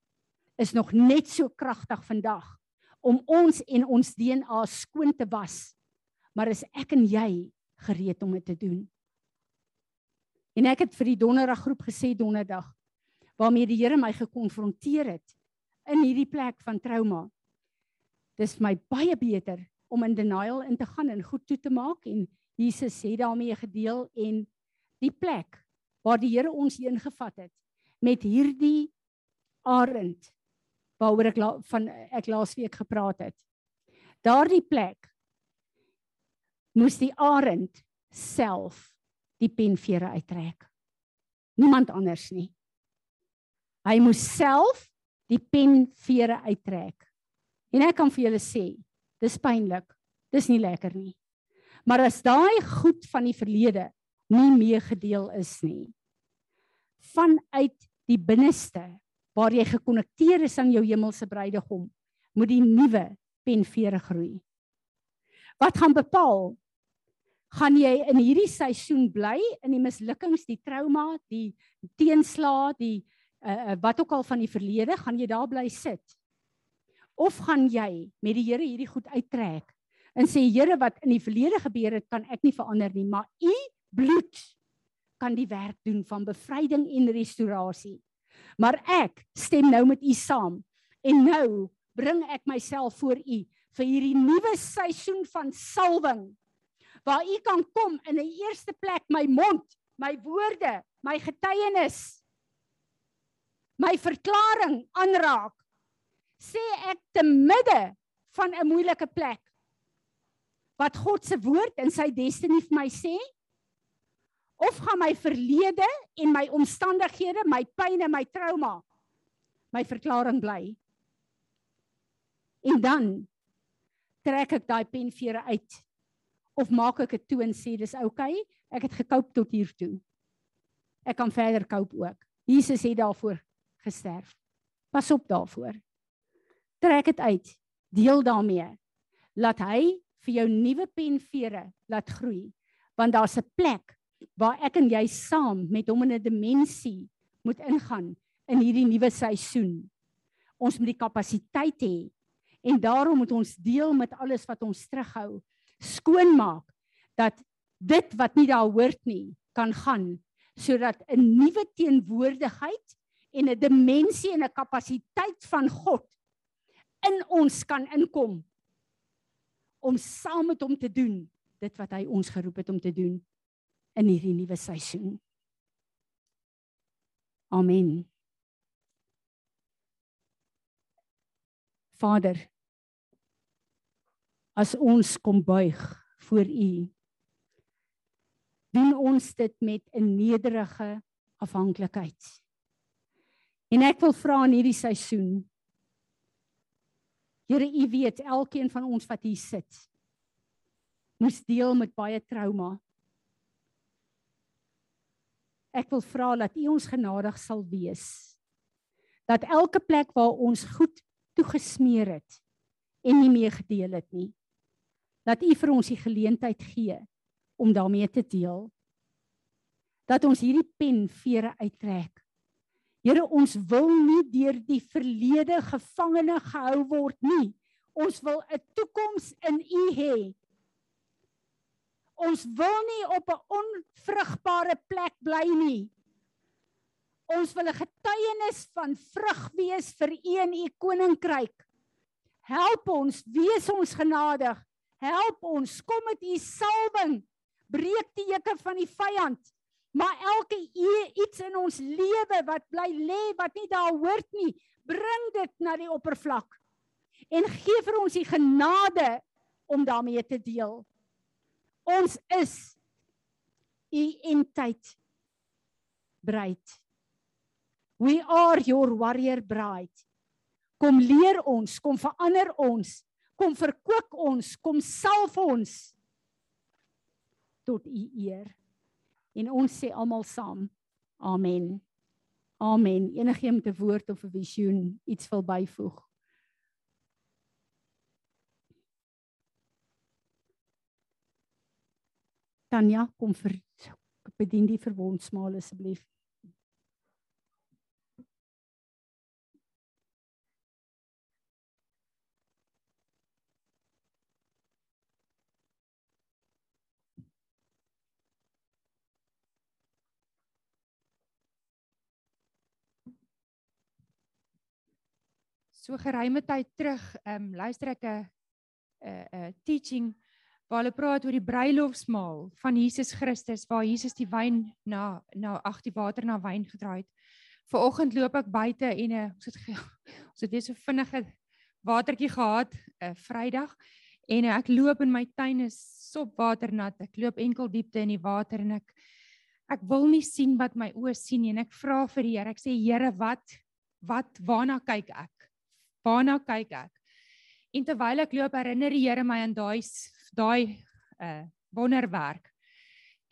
is nog net so kragtig vandag om ons en ons DNA skoon te was. Maar is ek en jy gereed om dit te doen? En ek het vir die donderdag groep gesê donderdag waarmee die Here my gekonfronteer het in hierdie plek van trauma. Dis vir my baie beter om in denial in te gaan en goed toe te maak en Jesus sê daarmee gedeel en die plek waar die Here ons heen gevat het met hierdie arend waaroor ek la, van ek laasweek gepraat het. Daardie plek moes die arend self die penvere uittrek. Niemand anders nie. Hy moes self die penvere uittrek. En ek kan vir julle sê, dis pynlik. Dis nie lekker nie. Maar as daai goed van die verlede nie meegedeel is nie, vanuit die binneste waar jy gekonnekteer is aan jou hemelse bruidegom, moet die nuwe penvere groei. Wat gaan bepaal gaan jy in hierdie seisoen bly in die mislukkings, die trauma, die teenslae, die uh, wat ook al van die verlede, gaan jy daar bly sit? Of gaan jy met die Here hierdie goed uittrek en sê Here wat in die verlede gebeur het, kan ek nie verander nie, maar u bloed kan die werk doen van bevryding en restaurasie. Maar ek stem nou met u saam en nou bring ek myself voor u vir hierdie nuwe seisoen van salwing waar u kan kom in 'n eerste plek my mond, my woorde, my getuienis, my verklaring aanraak. Sê ek te midde van 'n moeilike plek wat God se woord in sy destiny vir my sê? Of gaan my verlede en my omstandighede, my pyn en my trauma my verklaring bly? En dan trek ek daai penvere uit of maak ek dit toe en sê dis oukei, okay, ek het gekoop tot hier toe. Ek kan verder koop ook. Jesus het daarvoor gesterf. Pas op daarvoor. Trek dit uit. Deel daarmee. Laat hy vir jou nuwe penvere laat groei. Want daar's 'n plek waar ek en jy saam met hom in 'n dimensie moet ingaan in hierdie nuwe seisoen. Ons moet die kapasiteit hê en daarom moet ons deel met alles wat ons terughou skoonmaak dat dit wat nie daar hoort nie kan gaan sodat 'n nuwe teenwoordigheid en 'n dimensie en 'n kapasiteit van God in ons kan inkom om saam met hom te doen dit wat hy ons geroep het om te doen in hierdie nuwe seisoen. Amen. Vader, as ons kom buig voor U. Doen ons dit met 'n nederige afhanklikheid. En ek wil vra in hierdie seisoen Here, U weet elkeen van ons wat hier sit moes deel met baie trauma. Ek wil vra dat U ons genadig sal wees. Dat elke plek waar ons goed toegesmeer het en nie meer gedeel het nie, dat U vir ons die geleentheid gee om daarmee te deel. Dat ons hierdie pen vere uittrek. Here, ons wil nie deur die verlede gevangene gehou word nie. Ons wil 'n toekoms in U hê. Ons wil nie op 'n onvrugbare plek bly nie. Ons wil 'n getuienis van vrug wees vir U en U koninkryk. Help ons, wees ons genadig help ons, kom met u salwing, breek die juke van die vyand. Maar elke iets in ons lewe wat bly lê wat nie daar hoort nie, bring dit na die oppervlak. En gee vir ons die genade om daarmee te deel. Ons is u entiteit bruid. We are your warrior bride. Kom leer ons, kom verander ons kom verkoop ons, kom salf ons tot u eer. En ons sê almal saam. Amen. Amen. Enigeen met 'n woord of 'n visioen iets wil byvoeg. Tanya, kom vir bedien die verwondsmaal asseblief. so geruime tyd terug ehm um, luister ek 'n 'n 'n teaching waar hulle praat oor die bruilofsmaal van Jesus Christus waar Jesus die wyn na na ag die water na wyn gedraai het. Vanoggend loop ek buite en uh, ons het ons het weer so vinnige watertjie gehad 'n uh, Vrydag En ek loop in my tuin is sopwaternat. Ek loop enkel diepte in die water en ek ek wil nie sien wat my oë sien nie en ek vra vir die Here. Ek sê Here, wat wat waarna kyk ek? Waarna kyk ek? En terwyl ek loop, herinner die Here my aan daai daai uh wonderwerk.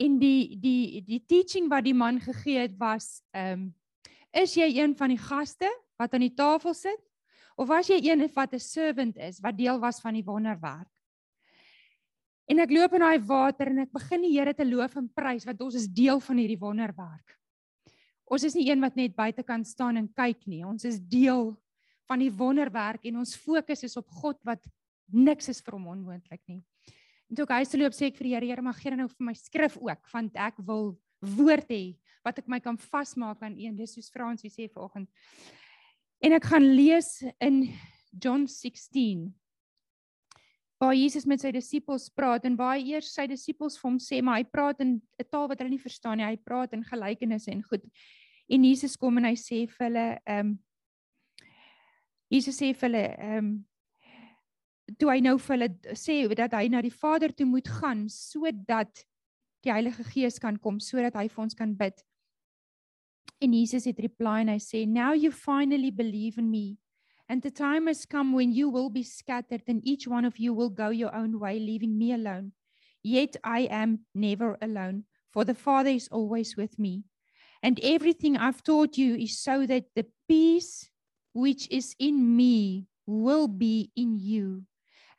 En die die die teaching wat die man gegee het was ehm um, is jy een van die gaste wat aan die tafel sit of was jy een wat 'n servant is wat deel was van die wonderwerk? En ek loop in daai water en ek begin die Here te loof en prys want ons is deel van hierdie wonderwerk. Ons is nie een wat net buite kan staan en kyk nie. Ons is deel van die wonderwerk en ons fokus is op God wat niks is vir hom onmoontlik nie. En toe ek huis toe loop sê ek vir die Here, Here, mag gee nou vir my skrif ook want ek wil woord hê wat ek my kan vasmaak aan een. Dis soos Frans wie sê vanoggend. En ek gaan lees in John 16 waar Jesus met sy disippels praat en hy eers sy disippels vir hom sê maar hy praat in 'n taal wat hulle nie verstaan nie. Hy praat in gelykenisse en goed. En Jesus kom en hy sê vir hulle ehm um, Jesus sê vir hulle ehm um, toe hy nou vir hulle sê dat hy na die Vader toe moet gaan sodat die Heilige Gees kan kom sodat hy vir ons kan bid. En Jesus het reply en hy sê now you finally believe in me And the time has come when you will be scattered, and each one of you will go your own way, leaving me alone. Yet I am never alone, for the Father is always with me. And everything I've taught you is so that the peace which is in me will be in you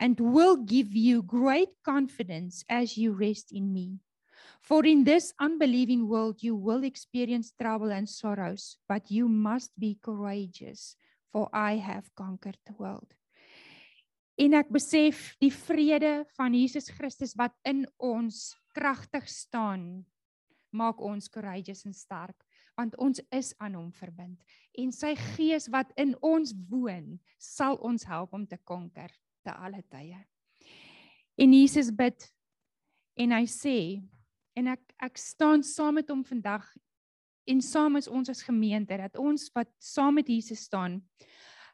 and will give you great confidence as you rest in me. For in this unbelieving world you will experience trouble and sorrows, but you must be courageous for I have conquered the world. En ek besef die vrede van Jesus Christus wat in ons kragtig staan maak ons courageous en sterk want ons is aan hom verbind en sy gees wat in ons woon sal ons help om te konker te alle tye. En Jesus bid en hy sê en ek ek staan saam met hom vandag en saam is ons as gemeente dat ons wat saam met Jesus staan.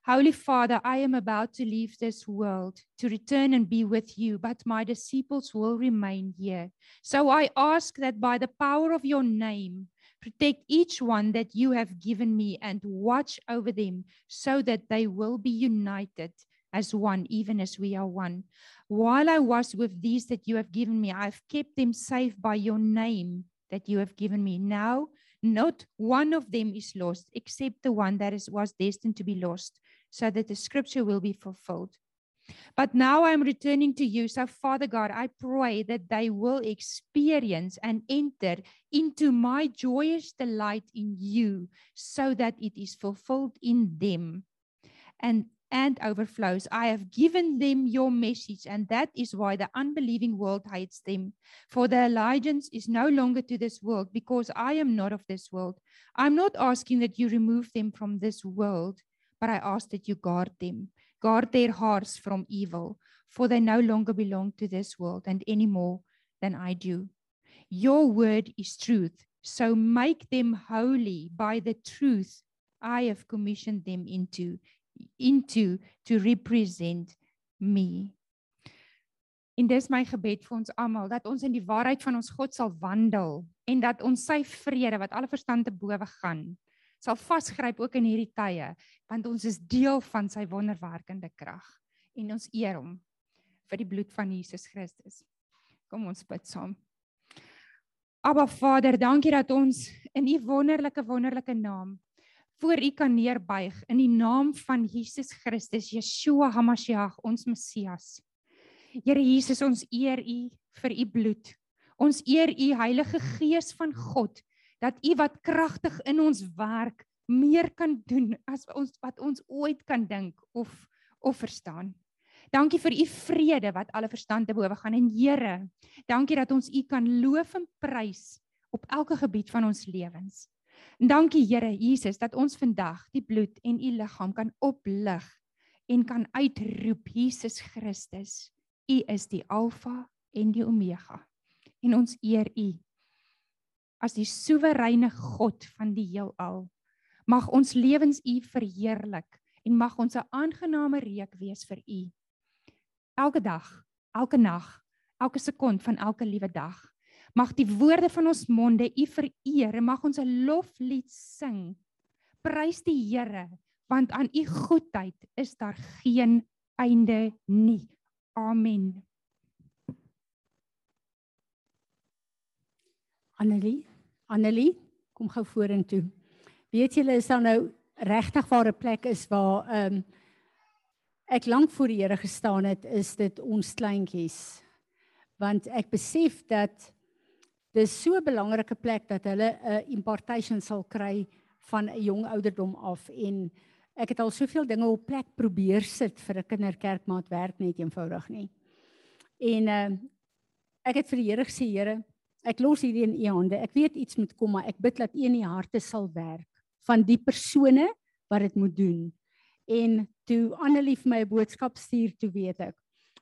Holy Father, I am about to leave this world to return and be with you, but my disciples will remain here. So I ask that by the power of your name, protect each one that you have given me and watch over them so that they will be united as one, even as we are one. While I was with these that you have given me, I've kept them safe by your name that you have given me. Now, not one of them is lost except the one that is, was destined to be lost, so that the scripture will be fulfilled. But now I'm returning to you. So, Father God, I pray that they will experience and enter into my joyous delight in you so that it is fulfilled in them. And and overflows. I have given them your message, and that is why the unbelieving world hates them. For the allegiance is no longer to this world, because I am not of this world. I'm not asking that you remove them from this world, but I ask that you guard them, guard their hearts from evil, for they no longer belong to this world and any more than I do. Your word is truth, so make them holy by the truth I have commissioned them into into to represent me. En dis my gebed vir ons almal dat ons in die waarheid van ons God sal wandel en dat ons sy vrede wat alle verstand te bowe gaan sal vasgryp ook in hierdie tye want ons is deel van sy wonderwerkende krag en ons eer hom vir die bloed van Jesus Christus. Kom ons bid saam. Aba Vader, dankie dat ons in u wonderlike wonderlike naam voor u kan neerbuig in die naam van Jesus Christus, Yeshua HaMashiach, ons Messias. Here Jesus, ons eer u vir u bloed. Ons eer u Heilige Gees van God dat u wat kragtig in ons werk meer kan doen as ons wat ons ooit kan dink of of verstaan. Dankie vir u vrede wat alle verstand te bowe gaan en Here, dankie dat ons u kan loof en prys op elke gebied van ons lewens. En dankie Here Jesus dat ons vandag die bloed en u liggaam kan oplig en kan uitroep Jesus Christus. U is die Alfa en die Omega. En ons eer u as die soewereine God van die heelal. Mag ons lewens u verheerlik en mag ons 'n aangename reuk wees vir u. Elke dag elke nag, elke sekond van elke liewe dag. Mag die woorde van ons monde U vereer en mag ons 'n loflied sing. Prys die Here, want aan U goedheid is daar geen einde nie. Amen. Annelie, Annelie, kom gou vorentoe. Weet julle is daar nou regtig waar 'n plek is waar ehm um, ek lank voor die Here gestaan het, is dit ons kleintjies. Want ek besef dat dis so 'n belangrike plek dat hulle 'n impartation sal kry van 'n jong ouderdom af en ek het al soveel dinge op plek probeer sit vir 'n kinderkerkmaat werk net eenvoudig nie. En uh ek het vir die Here gesê, Here, ek los hierdie in u hande. Ek weet iets moet kom, maar ek bid dat u in die harte sal werk van die persone wat dit moet doen. En toe Annelie vir my 'n boodskap stuur, toe weet ek.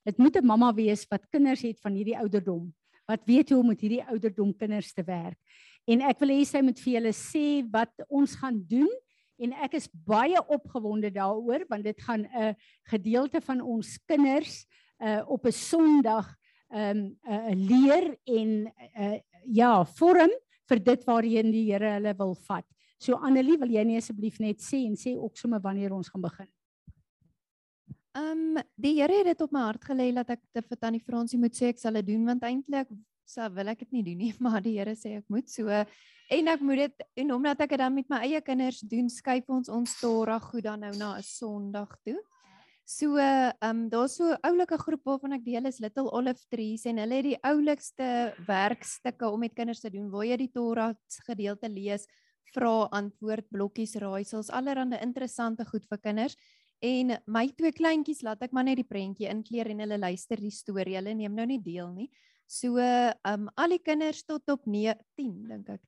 Dit moet 'n mamma wees wat kinders het van hierdie ouderdom. Wat weet hoe om met hierdie ouderdom kinders te werk. En ek wil hê sy moet vir julle sê wat ons gaan doen en ek is baie opgewonde daaroor want dit gaan 'n gedeelte van ons kinders uh op 'n Sondag ehm um, uh, leer en uh, ja, vorm vir dit waarheen die Here hulle wil vat. So Annelie, wil jy nie asseblief net sê en sê ook sommer wanneer ons gaan begin? Ehm um, die Here het dit op my hart gelê dat ek dit vir Tannie Fransie moet sê ek sal dit doen want eintlik sou wil ek dit nie doen nie, maar die Here sê ek moet so en ek moet dit en omdat ek dit dan met my eie kinders doen, skuif ons ons Torah goed dan nou na 'n Sondag toe. So ehm um, daar's so 'n oulike groep waarvan ek deel is Little Olive Trees en hulle het die oulikste werkstukke om met kinders te doen waar jy die Torah gedeelte lees, vra, antwoord, blokkies, raaisels, allerlei interessante goed vir kinders. En my twee kleintjies laat ek maar net die prentjie inkleer en hulle luister die storie. Hulle neem nou nie deel nie. So ehm um, al die kinders tot op 10 dink ek.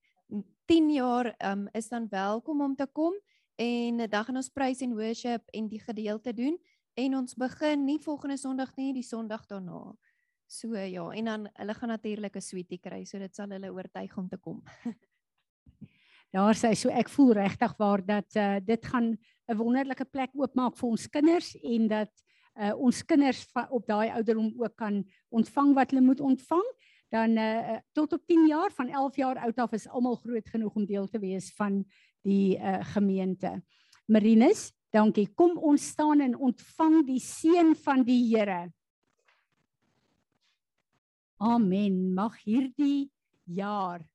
10 jaar ehm um, is dan welkom om te kom en dan gaan ons praise en worship en die gedeelte doen en ons begin nie volgende Sondag nie, die Sondag daarna. So ja, en dan hulle gaan natuurlik 'n sweetie kry, so dit sal hulle oortuig om te kom. Daar sê so ek voel regtig waar dat uh, dit gaan 'n wonderlike plek oopmaak vir ons kinders en dat uh, ons kinders op daai ouderdom ook kan ontvang wat hulle moet ontvang. Dan uh, tot op 10 jaar van 11 jaar oud af is almal groot genoeg om deel te wees van die uh, gemeente. Marinus, Dankie. Kom ons staan en ontvang die seën van die Here. Amen. Mag hierdie jaar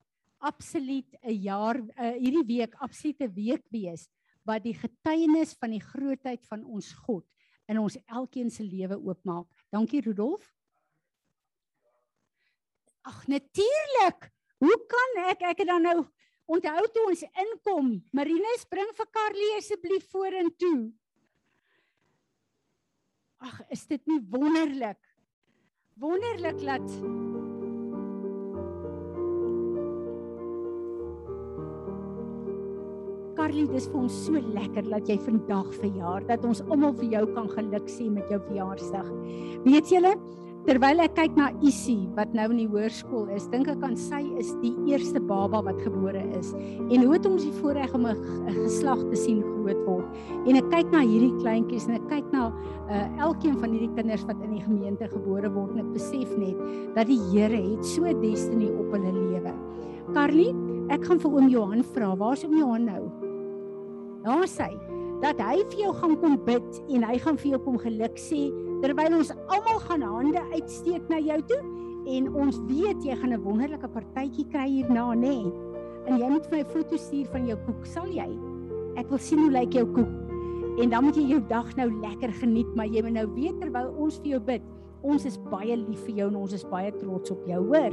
absoluut 'n jaar uh, hierdie week absolute week wees wat die getuienis van die grootheid van ons God in ons elkeen se lewe oopmaak. Dankie Rudolf. Ag natuurlik. Hoe kan ek ek het dan nou Onthou toe ons inkom, Marinus bring vir Carlie asseblief vorentoe. Ag, is dit nie wonderlik? Wonderlik dat Carlie, dis vir ons so lekker dat jy vandag verjaar, dat ons almal vir jou kan geluk sê met jou verjaarsdag. Weet julle, Terwyl ek kyk na Isie wat nou in die hoërskool is, dink ek aan sy is die eerste baba wat gebore is. En hoe het ons die voorreg om 'n geslag te sien groot word. En ek kyk na hierdie kleintjies en ek kyk na uh, elkeen van hierdie kinders wat in die gemeente gebore word en ek besef net dat die Here het so destiny op hulle lewe. Carly, ek gaan vir oom Johan vra, waar's oom Johan nou? Daar sê dat hy vir jou gaan kom bid en hy gaan vir jou kom geluk sê terwyl ons almal gaan hande uitsteek na jou toe en ons weet jy gaan 'n wonderlike partytjie kry hierna nê. Nee. En jy moet vir my foto stuur van jou koek, sal jy? Ek wil sien hoe lyk jou koek. En dan moet jy jou dag nou lekker geniet, maar jy moet nou weet terwyl ons vir jou bid, ons is baie lief vir jou en ons is baie trots op jou, hoor?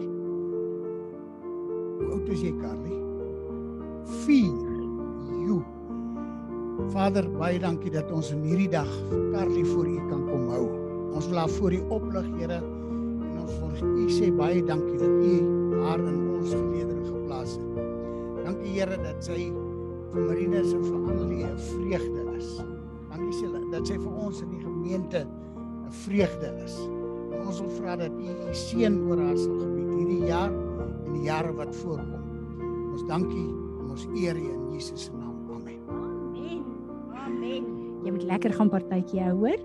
Hoe oud is jy, Carly? 4. Joe. Vader, baie dankie dat ons in hierdie dag Carly voor U kan kom hou. Ons wil haar voor U oplig, Here, en ons wil U sê baie dankie dat U haar in ons geledering geplaas het. Dankie Here dat sy vir Marinus en vir Annelie 'n vreugde is. Dankie sê dat sy vir ons in die gemeente 'n vreugde is. En ons wil vra dat U U seën oor haar sal gebied hierdie jaar en die jare wat voorkom. Ons dankie en ons eer U in Jesus se naam. Jy moet lekker gaan partytjie hou, hoor?